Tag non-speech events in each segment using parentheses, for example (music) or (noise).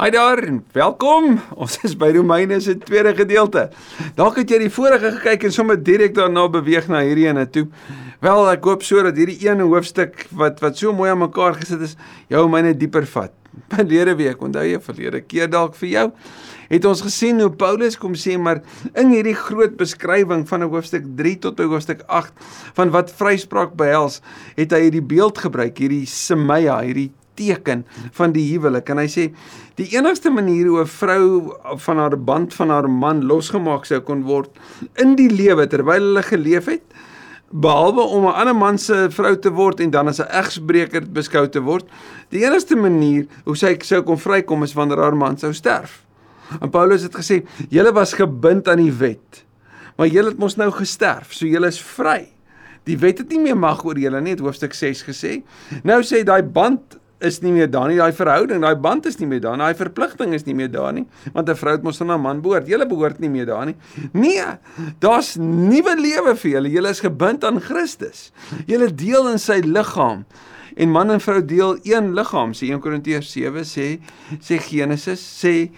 Hi daar en welkom. Ons is by Romeine se tweede gedeelte. Dalk het jy die vorige gekyk en sommer direk daarna beweeg na hierdie ene toe. Wel, ek hoop so dat hierdie een hoofstuk wat wat so mooi aan mekaar gesit is, jou myne dieper vat. (laughs) Verlede week, onthou jy verlede keer dalk vir jou, het ons gesien hoe Paulus kom sê maar in hierdie groot beskrywing van hoofstuk 3 tot by hoofstuk 8 van wat vryspraak behels, het hy hierdie beeld gebruik, hierdie semia, hierdie teken van die huwelik. En hy sê die enigste manier hoe 'n vrou van haar band van haar man losgemaak sou kon word in die lewe terwyl hulle geleef het behalwe om 'n ander man se vrou te word en dan as 'n egsbreker beskou te word die enigste manier hoe sy sou kon vrykom is wanneer haar man sou sterf. En Paulus het gesê julle was gebind aan die wet maar julle het mos nou gesterf so julle is vry. Die wet het nie meer mag oor julle nie, het hoofstuk 6 gesê. Nou sê daai band is nie meer daar nie. Daai verhouding, daai band is nie meer daar nie. Daai verpligting is nie meer daar nie. Want 'n vrou moet aan 'n man behoort. Julle behoort nie meer daar nie. Nee, daar's nuwe lewe vir julle. Julle is gebind aan Christus. Julle deel in sy liggaam. En man en vrou deel een liggaam. Sê 1 Korintiërs 7 sê sê Genesis sê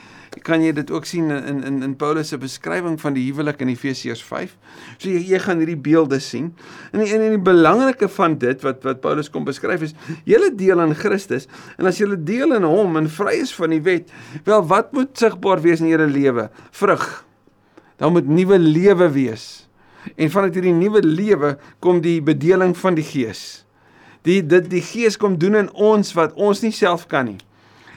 kan jy dit ook sien in in in Paulus se beskrywing van die huwelik in Efesiërs 5. So jy, jy gaan hierdie beelde sien. En die, en die belangrike van dit wat wat Paulus kom beskryf is julle deel aan Christus en as julle deel in hom en vry is van die wet, wel wat moet sigbaar wees in julle lewe? Vrug. Daar moet nuwe lewe wees. En vanuit hierdie nuwe lewe kom die bedeling van die Gees. Die dit die Gees kom doen in ons wat ons nie self kan nie.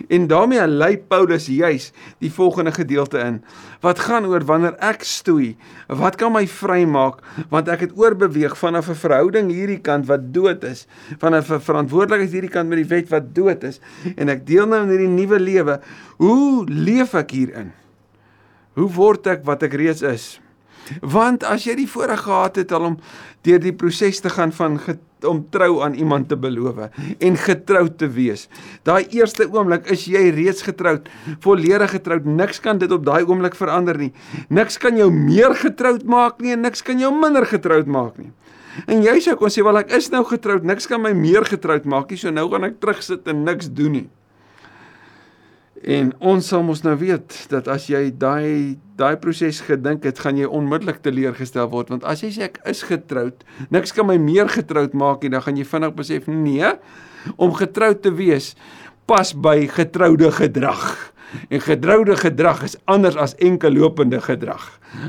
En daarmee lei Paulus juis die volgende gedeelte in wat gaan oor wanneer ek stoei, wat kan my vrymaak want ek het oorbeweeg vanaf 'n verhouding hierdie kant wat dood is, van 'n verantwoordelikheid hierdie kant met die wet wat dood is en ek deel nou in hierdie nuwe lewe. Hoe leef ek hierin? Hoe word ek wat ek reeds is? Want as jy die voorreg gehad het om deur die proses te gaan van om trou aan iemand te beloof en getroud te wees. Daai eerste oomblik is jy reeds getroud, volledig getroud. Niks kan dit op daai oomblik verander nie. Niks kan jou meer getroud maak nie en niks kan jou minder getroud maak nie. En jy sê kon sê wel ek is nou getroud, niks kan my meer getroud maak nie, so nou gaan ek terugsit en niks doen nie. En ons sal mos nou weet dat as jy daai daai proses gedink het, gaan jy onmiddellik teleurgestel word want as jy sê ek is getroud, niks kan my meer getroud maak nie, dan gaan jy vinnig besef nee, om getroud te wees pas by getroude gedrag. En getroude gedrag is anders as enkellopende gedrag.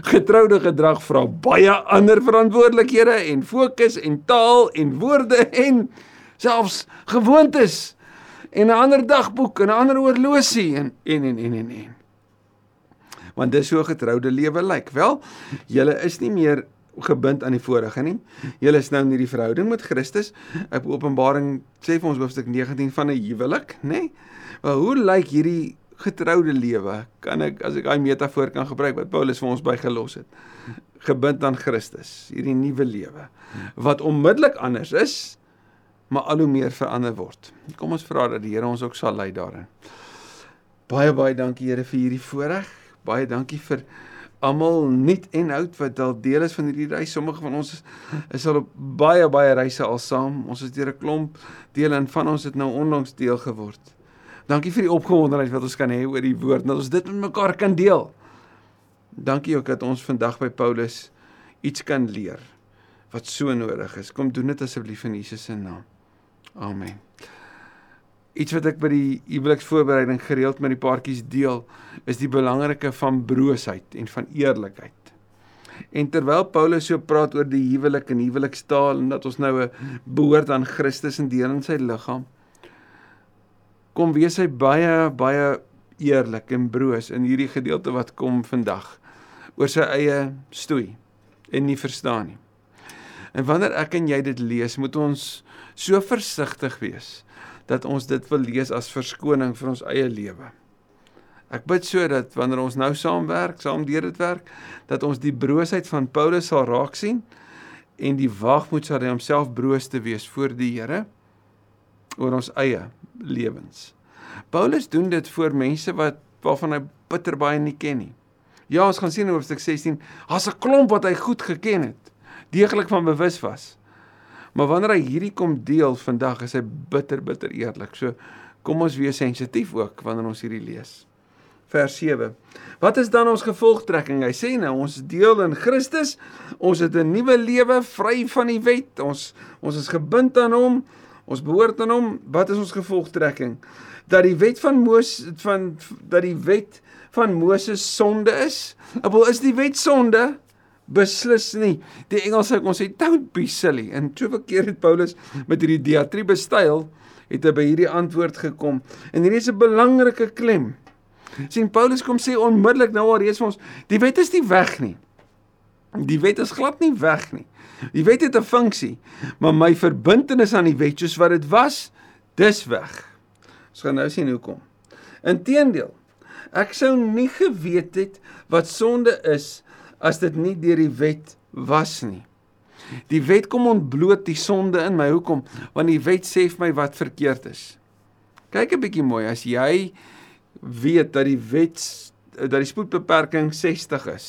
Getroude gedrag vra baie ander verantwoordelikhede en fokus en taal en woorde en selfs gewoontes en 'n ander dagboek en 'n ander oorlosie en en en en en. en. Want dis so getroude lewe lyk. Wel, julle is nie meer gebind aan die vorige nie. Julle is nou in hierdie verhouding met Christus. Op Openbaring sê vir ons hoofstuk 19 van 'n huwelik, nê? Nee? Wel, hoe lyk hierdie getroude lewe? Kan ek as ek daai metafoor kan gebruik wat Paulus vir ons bygelos het? Gebind aan Christus, hierdie nuwe lewe wat onmiddellik anders is maar al hoe meer verander word. Kom ons vra dat die Here ons ook sal lei daarin. Baie baie dankie Here vir hierdie voorreg. Baie dankie vir almal nuut en oud wat al deel is van hierdie reis. Sommige van ons is, is al op baie baie reise al saam. Ons is deur 'n klomp deel en van ons het nou onlangs deel geword. Dankie vir die opgewondenheid wat ons kan hê oor die woord en dat ons dit met mekaar kan deel. Dankie ook dat ons vandag by Paulus iets kan leer wat so nodig is. Kom doen dit asseblief in Jesus se naam. Amen. Iets wat ek by die huweliksvoorbereiding gereeld met die paartjies deel, is die belangrike van broosheid en van eerlikheid. En terwyl Paulus so praat oor die huwelik en huwelikstaal en dat ons nou 'n behoort aan Christus en deel in sy liggaam, kom wees hy baie baie eerlik en broos in hierdie gedeelte wat kom vandag oor sy eie stoei en nie verstaan nie. En wanneer ek en jy dit lees, moet ons so versigtig wees dat ons dit wil lees as verskoning vir ons eie lewe. Ek bid so dat wanneer ons nou saamwerk, saam deur dit werk, dat ons die broosheid van Paulus sal raak sien en die wagmoed sal hy homself broos te wees voor die Here oor ons eie lewens. Paulus doen dit vir mense wat waarvan hy bitter baie nie ken nie. Ja, ons gaan sien in hoofstuk 16, daar's 'n klomp wat hy goed geken het deeglik van bewus was. Maar wanneer hy hierdie kom deel vandag, is hy bitter bitter eerlik. So Kom ons wees sensitief ook wanneer ons hierdie lees. Vers 7. Wat is dan ons gevolgtrekking? Hy sê nou ons deel in Christus. Ons het 'n nuwe lewe vry van die wet. Ons ons is gebind aan hom. Ons behoort aan hom. Wat is ons gevolgtrekking? Dat die wet van Moses van dat die wet van Moses sonde is. Appel is die wet sonde? Beslis nie. Die Engels sê ons sê don't be silly. En twee keer het Paulus met hierdie diatribe styl het hy by hierdie antwoord gekom. En hierdie is 'n belangrike klem sien Paulus kom sê onmiddellik nou alreeds vir ons, die wet is nie weg nie. Die wet is glad nie weg nie. Die wet het 'n funksie, maar my verbintenis aan die wet soos wat dit was, dis weg. Ons gaan nou sien hoekom. Inteendeel, ek sou nie geweet het wat sonde is as dit nie deur die wet was nie. Die wet kom ontbloot die sonde in my. Hoekom? Want die wet sê vir my wat verkeerd is. Kyk 'n bietjie mooi as jy weet dat die wet dat die spoedbeperking 60 is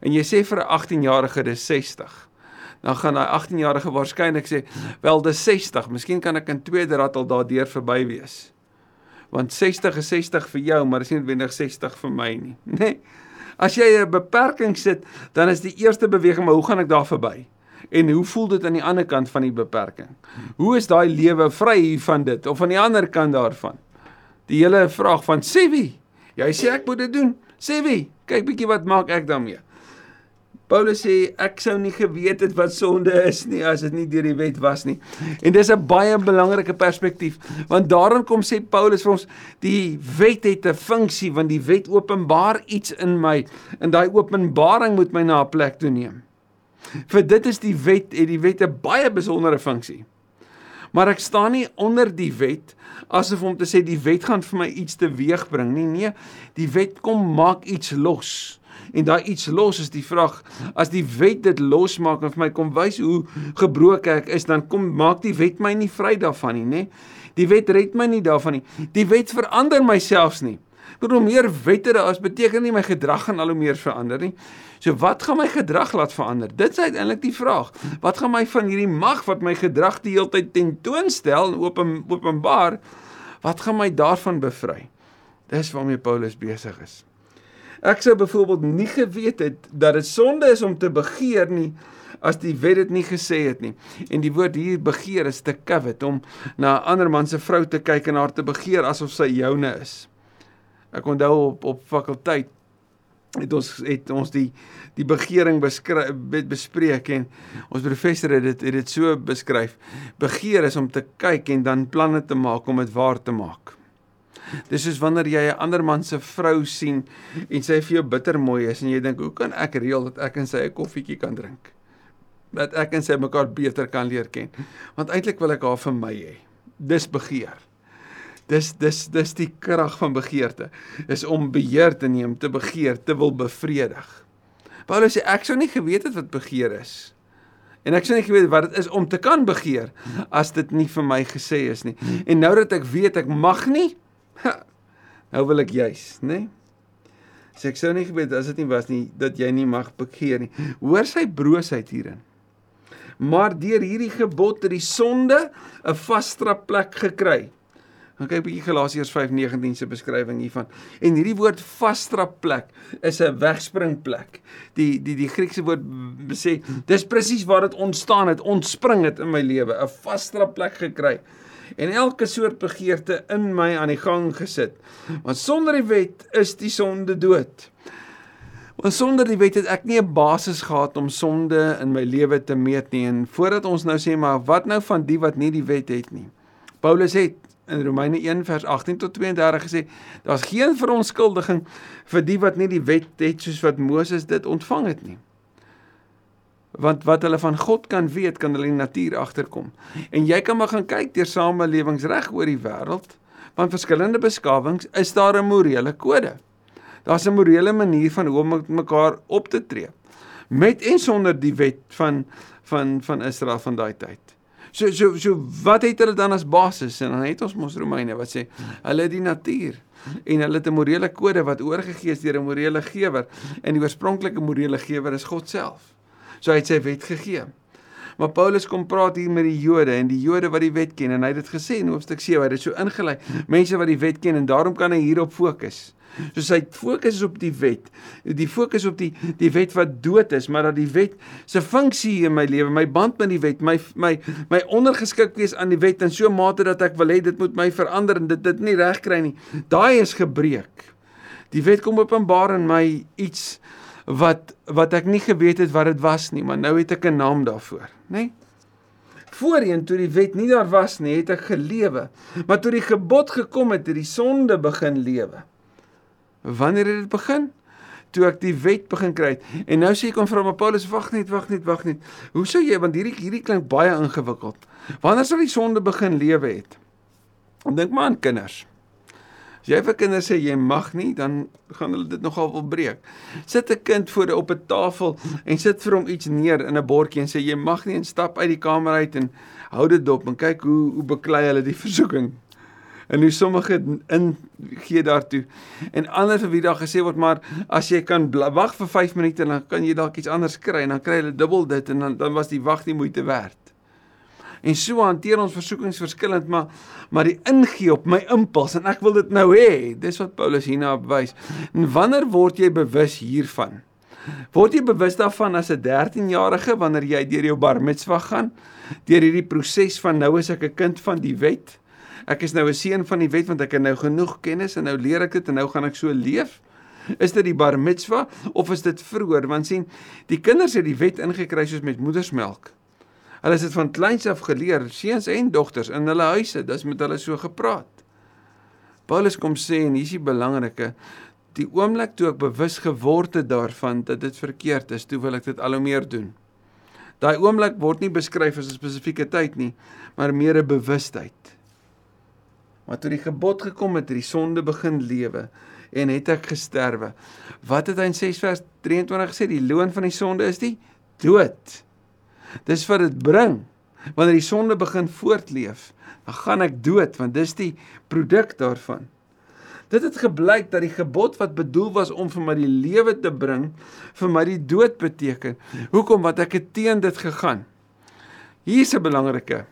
en jy sê vir 'n 18-jarige dis 60 dan gaan daai 18-jarige waarskynlik sê wel dis 60 miskien kan ek in tweede rad al daardeur verby wees want 60 is 60 vir jou maar is nie noodwendig 60 vir my nie (laughs) nê nee. As jy 'n beperking sit dan is die eerste beweging maar hoe gaan ek daar verby en hoe voel dit aan die ander kant van die beperking hoe is daai lewe vry van dit of aan die ander kant daarvan die hele vraag van sê wie? Jy sê ek moet dit doen. Sê wie? Kyk bietjie wat maak ek daarmee. Paulus sê ek sou nie geweet het wat sonde is nie as dit nie deur die wet was nie. En dis 'n baie belangrike perspektief want daarin kom sê Paulus vir ons die wet het 'n funksie want die wet openbaar iets in my en daai openbaring moet my na 'n plek toe neem. Vir dit is die wet het die wet 'n baie besondere funksie. Maar ek staan nie onder die wet asof om te sê die wet gaan vir my iets teweegbring nie. Nee, die wet kom maak iets los. En daai iets los is die vraag as die wet dit losmaak en vir my kom wys hoe gebroken ek is, dan kom maak die wet my nie vry daarvan nie, nê? Die wet red my nie daarvan nie. Die wet verander myself nie. Hoe meer wette daar is, beteken nie my gedrag gaan al hoe meer verander nie. So wat gaan my gedrag laat verander? Dit is uiteindelik die vraag. Wat gaan my van hierdie mag wat my gedrag die hele tyd tentoonstel en open openbaar, wat gaan my daarvan bevry? Dis waarmee Paulus besig is. Ek sou byvoorbeeld nie geweet het dat dit sonde is om te begeer nie as die wet dit nie gesê het nie. En die woord hier begeer is te covet om na 'n ander man se vrou te kyk en haar te begeer asof sy joune is. Ek onthou op op fakulteit het ons het ons die die begering beskryf bespreek en ons professor het dit het dit so beskryf. Begeer is om te kyk en dan planne te maak om dit waar te maak. Dis soos wanneer jy 'n ander man se vrou sien en sy vir jou bitter mooi is en jy dink hoe kan ek reël dat ek en sy 'n koffietjie kan drink? Dat ek en sy mekaar beter kan leer ken. Want eintlik wil ek haar vir my hê. Dis begeer. Dis dis dis die krag van begeerte. Is om beheer te neem, te begeer, te wil bevredig. Paulus sê ek sou nie geweet het wat begeer is. En ek sou nie geweet wat dit is om te kan begeer as dit nie vir my gesê is nie. En nou dat ek weet ek mag nie, nou wil ek juis, nê? Sê ek sou nie geweet as dit nie was nie dat jy nie mag begeer nie. Hoor sy broosheid hierin. Maar deur hierdie gebod het die sonde 'n vasstra plek gekry. Dan kyk 'n bietjie Galasiërs 5:19 se beskrywing hiervan. En hierdie woord vastra plek is 'n wegspringplek. Die die die Griekse woord sê dis presies waar dit ontstaan het, ontspring het in my lewe, 'n vastra plek gekry. En elke soort begeerte in my aan die gang gesit. Want sonder die wet is die sonde dood. Want sonder die wet het ek nie 'n basis gehad om sonde in my lewe te meet nie. En voordat ons nou sê maar wat nou van die wat nie die wet het nie. Paulus het in Romeine 1 vers 18 tot 32 gesê daar's geen verontskuldiging vir die wat nie die wet het soos wat Moses dit ontvang het nie. Want wat hulle van God kan weet, kan hulle in die natuur agterkom. En jy kan maar gaan kyk deur samelewings reg oor die wêreld, van verskillende beskawings is daar 'n morele kode. Daar's 'n morele manier van hoe om met mekaar op te tree met en sonder die wet van van van Israel van daai tyd. So so so wat het hulle dan as basis? En dan het ons mos Romeine wat sê hulle het die natuur en hulle het 'n morele kode wat oorgegee is deur 'n morele gewer en die oorspronklike morele gewer is God self. So hy het sy wet gegee. Maar Paulus kom praat hier met die Jode en die Jode wat die wet ken en hy het dit gesê in hoofstuk 7, hy het dit so ingelei. Mense wat die wet ken en daarom kan hy hierop fokus. So sy fokus is op die wet. Die fokus op die die wet wat dood is, maar dat die wet se funksie in my lewe, my band met die wet, my my my ondergeskik wees aan die wet in so 'n mate dat ek wil hê dit moet my verander en dit dit nie regkry nie. Daai is gebreek. Die wet kom openbaar in my iets wat wat ek nie geweet het wat dit was nie, maar nou het ek 'n naam daarvoor, nê? Nee? Voorheen toe die wet nie daar was nie, het ek gelewe, maar toe die gebod gekom het, het die sonde begin lewe. Wanneer het dit begin? Toe ek die wet begin kry het. En nou sê ek vra maar Paulus, wag net, wag net, wag net. Hoe sou jy want hierdie hierdie klink baie ingewikkeld. Wanneer sal die sonde begin lewe het? Dink maar aan kinders. As jy vir kinders sê jy mag nie, dan gaan hulle dit nogal wil breek. Sit 'n kind voor op 'n tafel en sit vir hom iets neer in 'n bordjie en sê jy mag nie en stap uit die kamer uit en hou dit dop en kyk hoe hoe beklei hulle die (laughs) versoeking. En hoe sommige in gee daartoe. En ander vir wie daar gesê word maar as jy kan wag vir 5 minute dan kan jy dalk iets anders kry en dan kry hulle dubbel dit en dan dan was die wag nie moeite werd. En so hanteer ons versoekings verskillend, maar maar die ingee op my impuls en ek wil dit nou hê. Dis wat Paulus hierna wys. En wanneer word jy bewus hiervan? Word jy bewus daarvan as 'n 13-jarige wanneer jy deur jou bar mitzvah gaan, deur hierdie proses van nou is ek 'n kind van die wet. Ek is nou 'n seun van die wet want ek het nou genoeg kennis en nou leer ek dit en nou gaan ek so leef. Is dit die bar mitzvah of is dit vroeër? Want sien, die kinders het die wet ingekry soos met moedersmelk. Hulle het dit van kleins af geleer, seuns en dogters in hulle huise, dis met hulle so gepraat. Paulus kom sê en hier is die belangrike, die oomblik toe ek bewus geword het daarvan dat dit verkeerd is, toe wil ek dit al hoe meer doen. Daai oomblik word nie beskryf as 'n spesifieke tyd nie, maar meer 'n bewustheid. Maar toe die gebod gekom het, het die sonde begin lewe en het ek gesterwe. Wat het hy in 6 vers 23 gesê? Die loon van die sonde is die dood. Dis wat dit bring. Wanneer die sonde begin voortleef, dan gaan ek dood want dis die produk daarvan. Dit het gebleik dat die gebod wat bedoel was om vir my die lewe te bring, vir my die dood beteken. Hoekom? Want ek teen dit gegaan. Hier's 'n belangrike.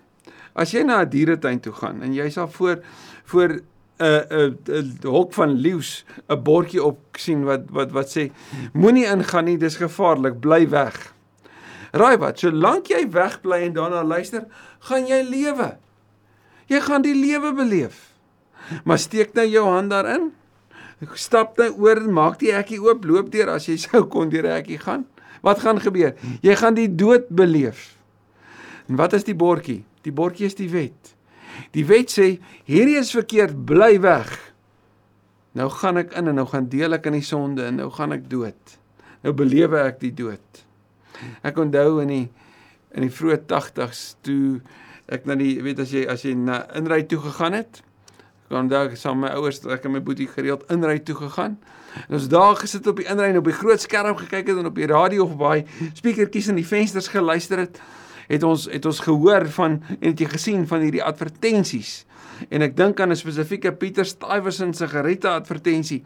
As jy na 'n dieretuin toe gaan en jy sal voor voor 'n uh, 'n uh, uh, hok van leeu's 'n bordjie op sien wat wat wat sê moenie ingaan nie, dis gevaarlik, bly weg. Raai wat, solank jy wegbly en daarna luister, gaan jy lewe. Jy gaan die lewe beleef. Maar steek nou jou hand daarin. Stap nou oor maak die hekkie oop, loop deur as jy sou kon deur die hekkie gaan. Wat gaan gebeur? Jy gaan die dood beleef. En wat is die bordjie? Die bordjie is die wet. Die wet sê hierdie is verkeerd, bly weg. Nou gaan ek in en nou gaan deel ek in die sonde en nou gaan ek dood. Nou belewe ek die dood. Ek onthou in die in die vroeë 80s toe ek na die weet as jy as jy na inry toe gegaan het. Onthou ek saam met my ouers ek en my boetie gereeld inry toe gegaan. En ons daar gesit op die inry en op die groot skerm gekyk het en op die radio of baie speakertjies in die vensters geluister het, het ons het ons gehoor van en het jy gesien van hierdie advertensies en ek dink aan 'n spesifieke Pieter Stuyvesant sigarette advertensie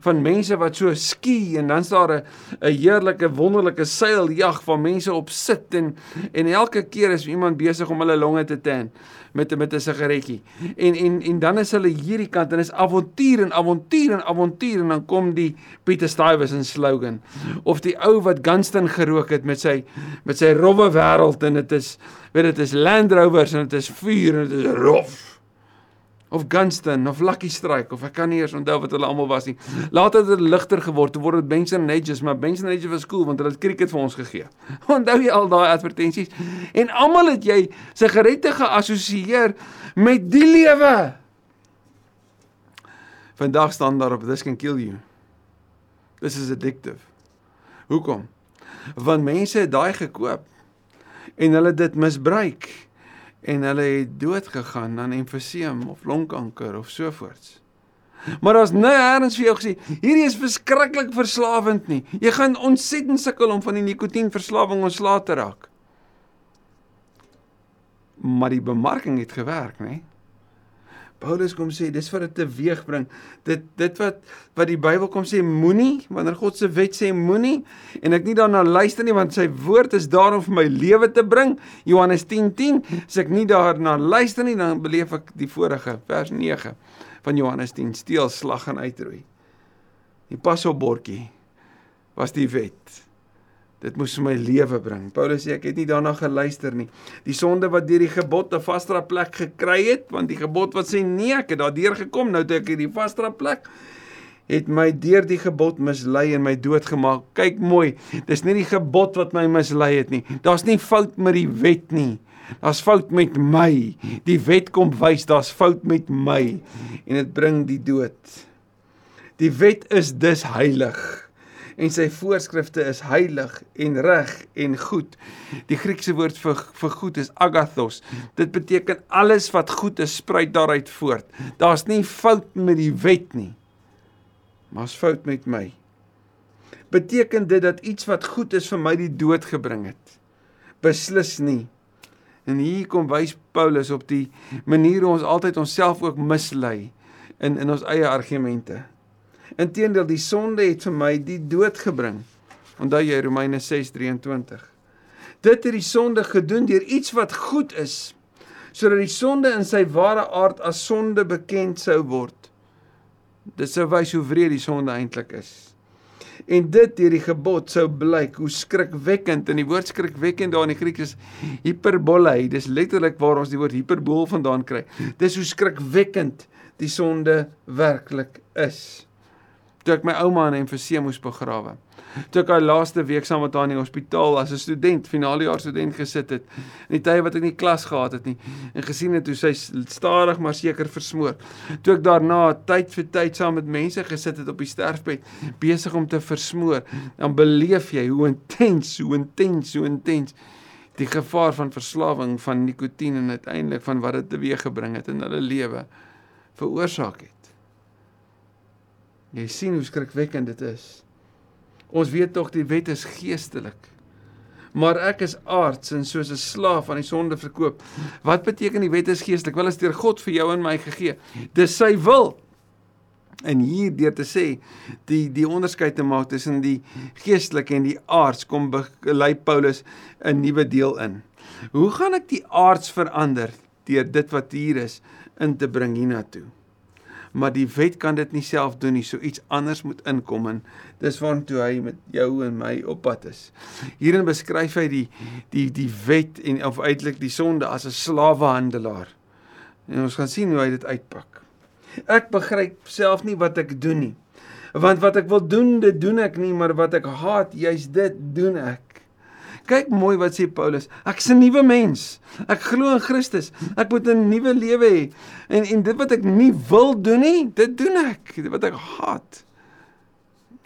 van mense wat so ski en dan's daar 'n 'n heerlike wonderlike seiljag van mense op sit en en elke keer is iemand besig om hulle longe te tan met met 'n sigaretjie. En en en dan is hulle hierdie kant en is avontuur en avontuur en avontuur en dan kom die Pieter Stuyvesant slogan of die ou wat Gunston gerook het met sy met sy rowwe wêreld en dit is weet dit is Land Rovers en dit is vuur en dit is rof of Gunston of Lucky Strike of ek kan nie eers onthou wat hulle almal was nie. Later het dit ligter geword, word dit Benson Hedges, maar Benson Hedges was cool want hulle het cricket vir ons gegee. (laughs) Onthou jy al daai advertensies? En almal het jy sigarette geassosieer met die lewe. Vandag staan daar op this can kill you. This is addictive. Hoekom? Want mense het daai gekoop en hulle dit misbruik en hulle het dood gegaan aan emfyseem of longkanker of so voorts. Maar daar's nêrens vir jou gesê hierdie is verskriklik verslawend nie. Jy gaan ontsettend sukkel om van die nikotienverslawing ontslae te raak. Maar die bemarking het gewerk, nê? Paulus kom sê dis wat dit teweeg bring. Dit dit wat wat die Bybel kom sê moenie wanneer God se wet sê moenie en ek nie daarna luister nie want sy woord is daar om vir my lewe te bring. Johannes 10:10 10, as ek nie daarna luister nie dan beleef ek die vorige vers 9 van Johannes 10 steel slag en uitroei. Die pasopbordjie was die wet. Dit moes my lewe bring. Paulus sê ek het nie daarna geluister nie. Die sonde wat deur die gebod 'n vasdra plek gekry het, want die gebod wat sê nee, ek het daardeur gekom, nou het ek hierdie vasdra plek het my deur die gebod mislei en my dood gemaak. Kyk mooi, dis nie die gebod wat my mislei het nie. Daar's nie fout met die wet nie. Daar's fout met my. Die wet kom wys daar's fout met my en dit bring die dood. Die wet is dus heilig en sy voorskrifte is heilig en reg en goed. Die Griekse woord vir vir goed is agathos. Dit beteken alles wat goed is spruit daaruit voort. Daar's nie fout met die wet nie. Maar's fout met my. Beteken dit dat iets wat goed is vir my die dood gebring het? Beslis nie. En hier kom wys Paulus op die manier hoe ons altyd onsself ook mislei in in ons eie argumente. Inteendeel die sonde het vir my die dood gebring. Onthou jy Romeine 6:23. Dit het die sonde gedoen deur iets wat goed is sodat die sonde in sy ware aard as sonde bekend sou word. Dit sou wys hoe wreed die sonde eintlik is. En dit deur die gebod sou blyk hoe skrikwekkend en die woord skrikwekkend daar in die Grieks is hyperbolei. Dis letterlik waar ons die woord hyperbool vandaan kry. Dis hoe skrikwekkend die sonde werklik is toe ek my ouma in MFC moes begrawe. Toe ek haar laaste week saam met haar in die hospitaal as 'n student, finale jaar student gesit het, in die tye wat ek nie klas gehad het nie en gesien het hoe sy stadig maar seker versmoor. Toe ek daarna tyd vir tyd saam met mense gesit het op die sterfbed, besig om te versmoor, dan beleef jy hoe intens, hoe intens, hoe intens die gevaar van verslawing van nikotien en uiteindelik van wat dit teweeggebring het in hulle lewe veroorsaak het. Jy sien hoe skrikwekkend dit is. Ons weet tog die wet is geestelik. Maar ek is aards en soos 'n slaaf aan die sonde verkoop. Wat beteken die wet is geestelik? Wel is deur God vir jou en my gegee. Dis sy wil. En hier deur te sê die die onderskeid te maak tussen die geestelike en die aards kom lei Paulus 'n nuwe deel in. Hoe gaan ek die aards verander deur dit wat hier is in te bring hiernatoe? Maar die wet kan dit nie self doen nie, so iets anders moet inkom en dis waartoe hy met jou en my op pad is. Hierin beskryf hy die die die wet en of uitelik die sonde as 'n slawehandelaar. En ons gaan sien hoe hy dit uitpak. Ek begryp self nie wat ek doen nie. Want wat ek wil doen, dit doen ek nie, maar wat ek haat, juist dit doen ek. Kyk mooi wat sê Paulus. Ek's 'n nuwe mens. Ek glo in Christus. Ek moet 'n nuwe lewe hê. En en dit wat ek nie wil doen nie, dit doen ek. Dit wat ek haat.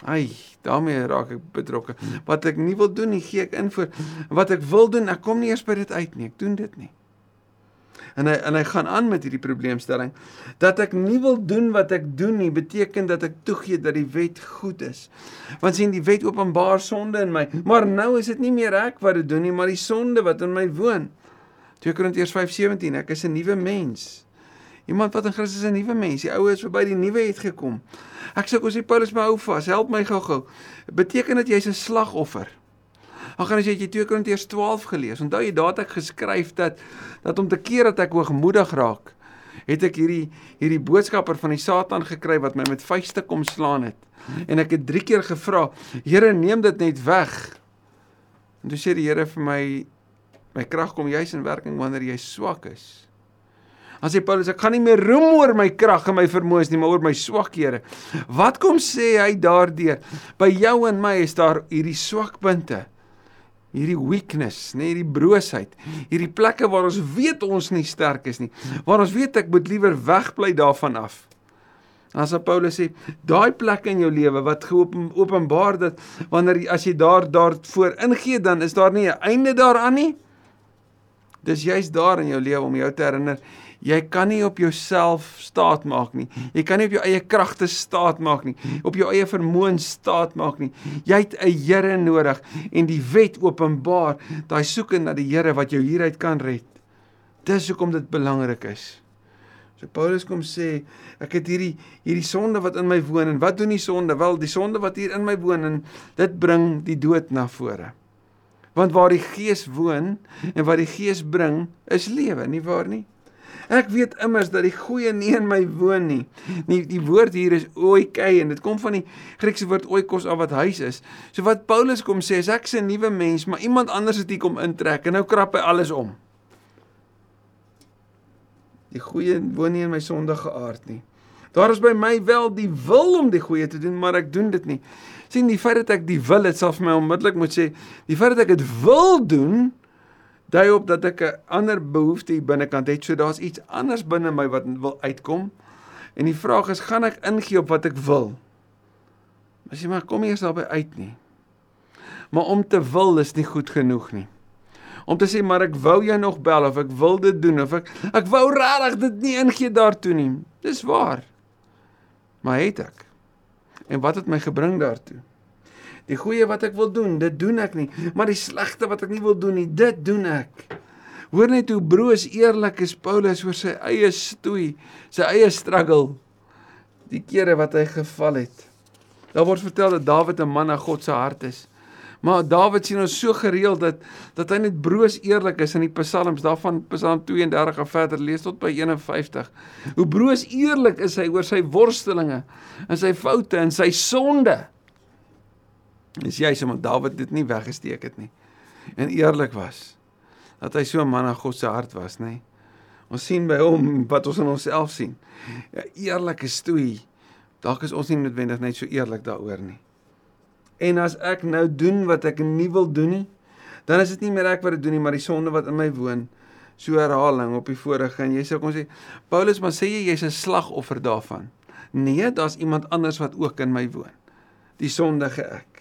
Ai, daarmee raak ek betrokke. Wat ek nie wil doen nie, gee ek in vir. Wat ek wil doen, ek kom nie eers by dit uit nie. Ek doen dit nie en hy en hy gaan aan met hierdie probleemstelling. Dat ek nie wil doen wat ek doen nie beteken dat ek toegee dat die wet goed is. Want sien die wet openbaar sonde in my. Maar nou is dit nie meer ek wat dit doen nie maar die sonde wat in my woon. 2 Korintiërs 5:17 ek is 'n nuwe mens. Iemand wat in Christus 'n nuwe mens die ou is verby die nuwe het gekom. Ek sê kos die Paulus my hou vas help my gou-gou beteken dat jy's 'n slagoffer Ag gaan as jy 2 Korintiërs 12 gelees. Onthou jy daar het ek geskryf dat dat om te keer dat ek hoogmoedig raak, het ek hierdie hierdie boodskapper van die Satan gekry wat my met vuiste kom slaan het. En ek het 3 keer gevra, Here, neem dit net weg. En toe sê die Here vir my my krag kom juis in werking wanneer jy swak is. As jy Paulus, ek gaan nie meer roem oor my krag en my vermoëns nie, maar oor my swakhede. Wat kom sê hy daardeur? By jou en my is daar hierdie swakpunte hierdie weakness, nê, hierdie broosheid, hierdie plekke waar ons weet ons nie sterk is nie, waar ons weet ek moet liewer wegbly daarvan af. As Paulus sê, daai plek in jou lewe wat geopenbaar dat wanneer as jy daar daarvoor ingee, dan is daar nie 'n einde daaraan nie. Dis juist daar in jou lewe om jou te herinner Jy kan nie op jouself staat maak nie. Jy kan nie op jou eie kragte staat maak nie. Op jou eie vermoëns staat maak nie. Jy het 'n Here nodig en die wet openbaar daai soeke na die Here wat jou hieruit kan red. Dis hoekom dit belangrik is So Paulus kom sê, ek het hierdie hierdie sonde wat in my woon en wat doen die sonde? Wel, die sonde wat hier in my woon en dit bring die dood na vore. Want waar die Gees woon en wat die Gees bring, is lewe, nie waar nie? Ek weet immers dat die goeie nie in my woon nie. Nie die woord hier is oikei en dit kom van die Griekse woord oikos af wat huis is. So wat Paulus kom sê is ek's 'n nuwe mens, maar iemand anders het hier kom intrek en nou krap hy alles om. Die goeie woon nie in my sondige aard nie. Daar is by my wel die wil om die goeie te doen, maar ek doen dit nie. sien die feit dat ek die wil het sal vir my onmiddellik moet sê, die feit dat ek dit wil doen, dui op dat ek 'n ander behoefte hier binnekant het. So daar's iets anders binne my wat wil uitkom. En die vraag is, gaan ek ingee op wat ek wil? As jy maar kom eers daarby uit nie. Maar om te wil is nie goed genoeg nie. Om te sê maar ek wou jou nog bel of ek wil dit doen of ek ek wou regtig dit nie ingee daartoe nie. Dis waar. Maar het ek. En wat het my gebring daartoe? Die goeie wat ek wil doen, dit doen ek nie, maar die slegte wat ek nie wil doen nie, dit doen ek. Hoor net hoe broos eerlik is Paulus oor sy eie stoei, sy eie struggle, die kere wat hy geval het. Daar word vertel dat Dawid 'n man na God se hart is. Maar Dawid sien ons so gereeld dat dat hy net broos eerlik is in die psalms daarvan Psalm 32 en verder lees tot by 51. Hoe broos eerlik is hy oor sy worstelinge en sy foute en sy sonde. Dis jy sommer Dawid dit nie weggesteek het nie. En eerlik was dat hy so 'n man na God se hart was, nê. Ons sien by hom wat ons in onsself sien. 'n ja, Eerlike stoei. Dalk is ons nie noodwendig net so eerlik daaroor nie. En as ek nou doen wat ek nie wil doen nie, dan is dit nie meer ek wat dit doen nie, maar die sonde wat in my woon. So herhaling op die vorige en jy sê kom sê Paulus, maar sê jy jy's 'n slagoffer daarvan? Nee, daar's iemand anders wat ook in my woon. Die sondige ek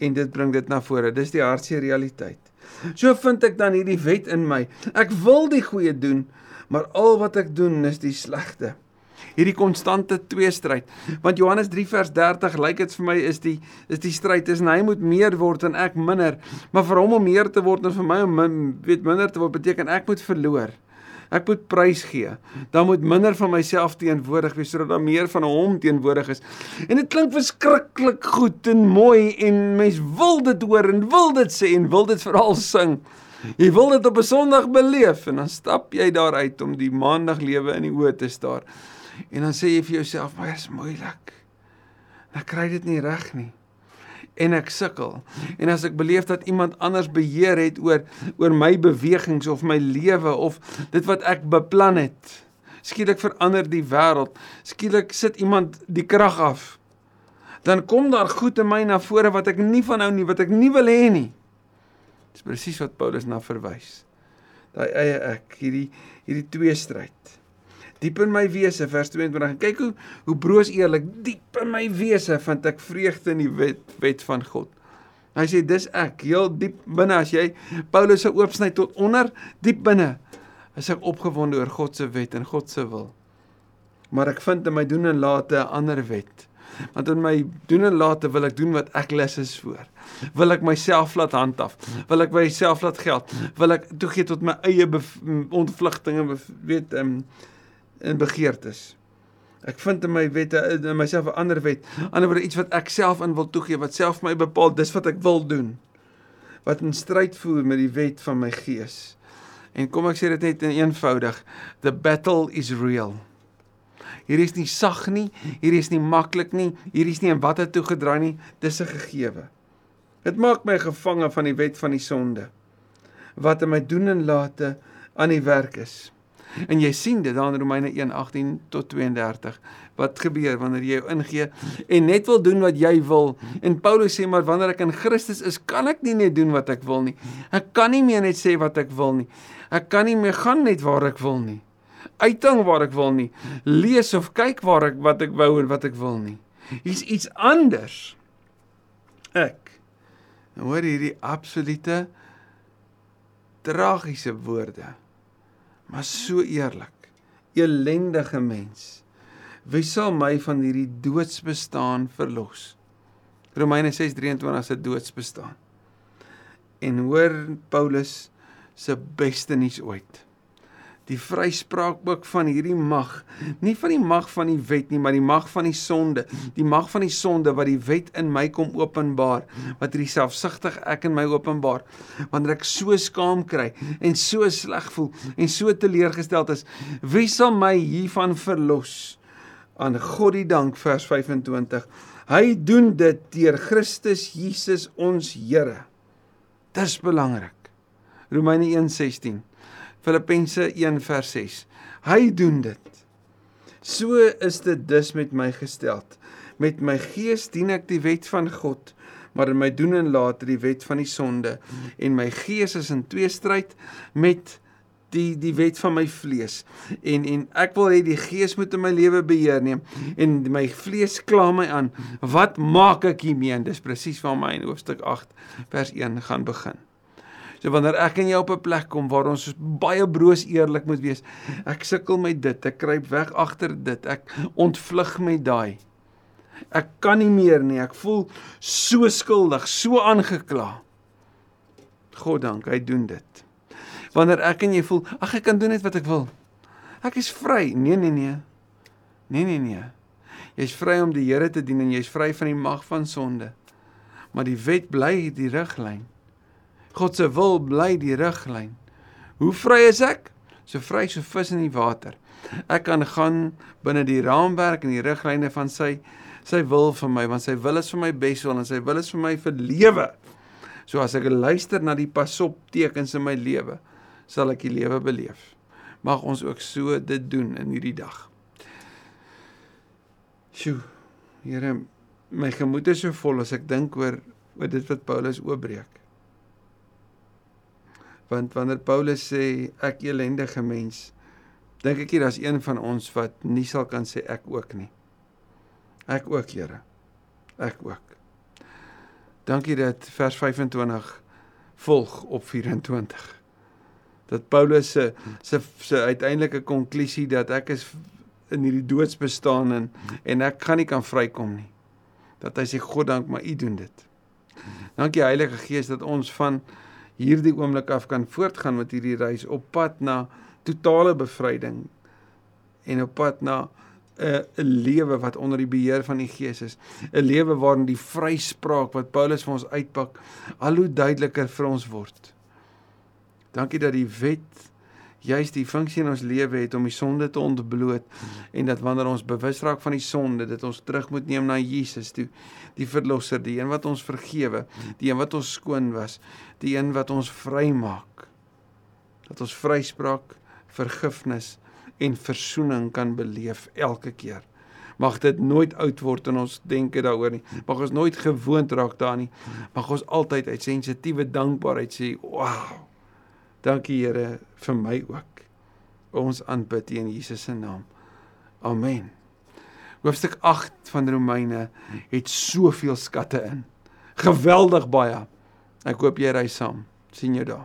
en dit bring dit na vore. Dis die hartse realiteit. So vind ek dan hierdie wet in my. Ek wil die goeie doen, maar al wat ek doen is die slegte. Hierdie konstante tweestryd. Want Johannes 3 vers 30 lyk dit vir my is die is die stryd tussen hy moet meer word en ek minder. Maar vir hom om meer te word en vir my om min, weet minder te word beteken ek moet verloor. Ek moet prys gee. Dan moet minder van myself teenwoordig wees sodat daar meer van hom teenwoordig is. En dit klink verskriklik goed en mooi en mens wil dit hoor en wil dit sê en wil dit veral sing. Jy wil dit op 'n Sondag beleef en dan stap jy daar uit om die maandag lewe in die oë te staar. En dan sê jy vir jouself, "Maar is moeilik." Dan kry dit nie reg nie en ek sukkel. En as ek beleef dat iemand anders beheer het oor oor my bewegings of my lewe of dit wat ek beplan het, skielik verander die wêreld. Skielik sit iemand die krag af. Dan kom daar goed in my na vore wat ek nie van hou nie, wat ek nie wil hê nie. Dis presies wat Paulus na verwys. Daai eie ek, hierdie hierdie twee stryd diep in my wese vers 22 en kyk hoe hoe broos eerlik diep in my wese vind ek vreugde in die wet wet van God. Hy sê dis ek heel diep binne as jy Paulus se oopsny tot onder diep binne is ek opgewonde oor God se wet en God se wil. Maar ek vind in my doen en late 'n ander wet. Want in my doen en late wil ek doen wat ek lus is voor. Wil ek myself laat handhaaf? Wil ek myself laat geld? Wil ek toegee tot my eie ontvlugtinge weet ehm um, en begeertes. Ek vind in my wette in myself 'n ander wet, anderswoorde iets wat ek self in wil toegee, wat self my bepaal, dis wat ek wil doen. Wat in stryd voer met die wet van my gees. En kom ek sê dit net eenvoudig, the battle is real. Hier is nie sag nie, hier is nie maklik nie, hier is nie in watter toe gedraai nie, dis 'n gegewe. Dit maak my gevange van die wet van die sonde wat in my doen en late aan die werk is. En jy sien dit dan in Romeine 1:18 tot 32 wat gebeur wanneer jy jou ingee en net wil doen wat jy wil. En Paulus sê maar wanneer ek in Christus is, kan ek nie net doen wat ek wil nie. Ek kan nie meer net sê wat ek wil nie. Ek kan nie meer gaan net waar ek wil nie. Uiting waar ek wil nie. Lees of kyk waar ek wat ek wou en wat ek wil nie. Hier's iets anders. Ek hoor hierdie absolute tragiese woorde maar so eerlik. Elendige mens. Wie sal my van hierdie doodsbestaan verlos? Romeine 6:23 se doodsbestaan. En hoor Paulus se beste nuus ooit. Die vryspraak ook van hierdie mag. Nie van die mag van die wet nie, maar die mag van die sonde. Die mag van die sonde wat die wet in my kom openbaar, wat hierdie selfsugtig ek in my openbaar. Wanneer ek so skaam kry en so sleg voel en so teleurgesteld is, wie sal my hiervan verlos? Aan God die dank vers 25. Hy doen dit deur Christus Jesus ons Here. Dis belangrik. Romeine 1:16 Filippense 1 vers 6. Hy doen dit. So is dit dus met my gesteld. Met my gees dien ek die wet van God, maar in my doen en laat die wet van die sonde en my gees is in tweestryd met die die wet van my vlees en en ek wil hê die gees moet in my lewe beheer neem en my vlees kla my aan wat maak ek hiermee en dis presies waar my in hoofstuk 8 vers 1 gaan begin So wanneer ek en jy op 'n plek kom waar ons baie broos eerlik moet wees, ek sukkel met dit, ek kruip weg agter dit, ek ontvlug met daai. Ek kan nie meer nie, ek voel so skuldig, so aangekla. God dank, hy doen dit. Wanneer ek en jy voel, ag ek kan doen net wat ek wil. Ek is vry. Nee nee nee. Nee nee nee. Jy's vry om die Here te dien en jy's vry van die mag van sonde. Maar die wet bly die riglyn. God se wil bly die riglyn. Hoe vry is ek? So vry so vis in die water. Ek kan gaan binne die raamwerk en die riglyne van sy sy wil vir my want sy wil is vir my beswil en sy wil is vir my vir lewe. So as ek luister na die pasop tekens in my lewe, sal ek die lewe beleef. Mag ons ook so dit doen in hierdie dag. Sjoe. Here, my gemoed is so vol as ek dink oor oor dit wat Paulus oopbreek want wanneer Paulus sê ek elendige mens dink ek hier daar's een van ons wat nie sal kan sê ek ook nie. Ek ook Here. Ek ook. Dankie dat vers 25 volg op 24 dat Paulus se se se uiteindelike konklusie dat ek is in hierdie doodsbestaan en en ek gaan nie kan vrykom nie. Dat hy sê God dank maar u doen dit. Dankie Heilige Gees dat ons van hierdie oomblik af kan voortgaan met hierdie reis op pad na totale bevryding en op pad na 'n 'n lewe wat onder die beheer van die Gees is, 'n lewe waarin die vryspraak wat Paulus vir ons uitpak al hoe duideliker vir ons word. Dankie dat die wet juist die funksie in ons lewe het om die sonde te ontbloot en dat wanneer ons bewus raak van die sonde, dit ons terug moet neem na Jesus toe, die verlosser, die een wat ons vergewe, die een wat ons skoon was, die een wat ons vrymaak. Dat ons vryspraak, vergifnis en verzoening kan beleef elke keer. Mag dit nooit oud word in ons denke daaroor nie. Mag ons nooit gewoond raak daarin nie. Mag ons altyd uit sensitiewe dankbaarheid sê, "Wow, Dankie Here vir my ook. Ons aanbid U in Jesus se naam. Amen. Hoofstuk 8 van Romeine het soveel skatte in. Geweldig baie. Ek hoop jy ry saam. sien jou daar.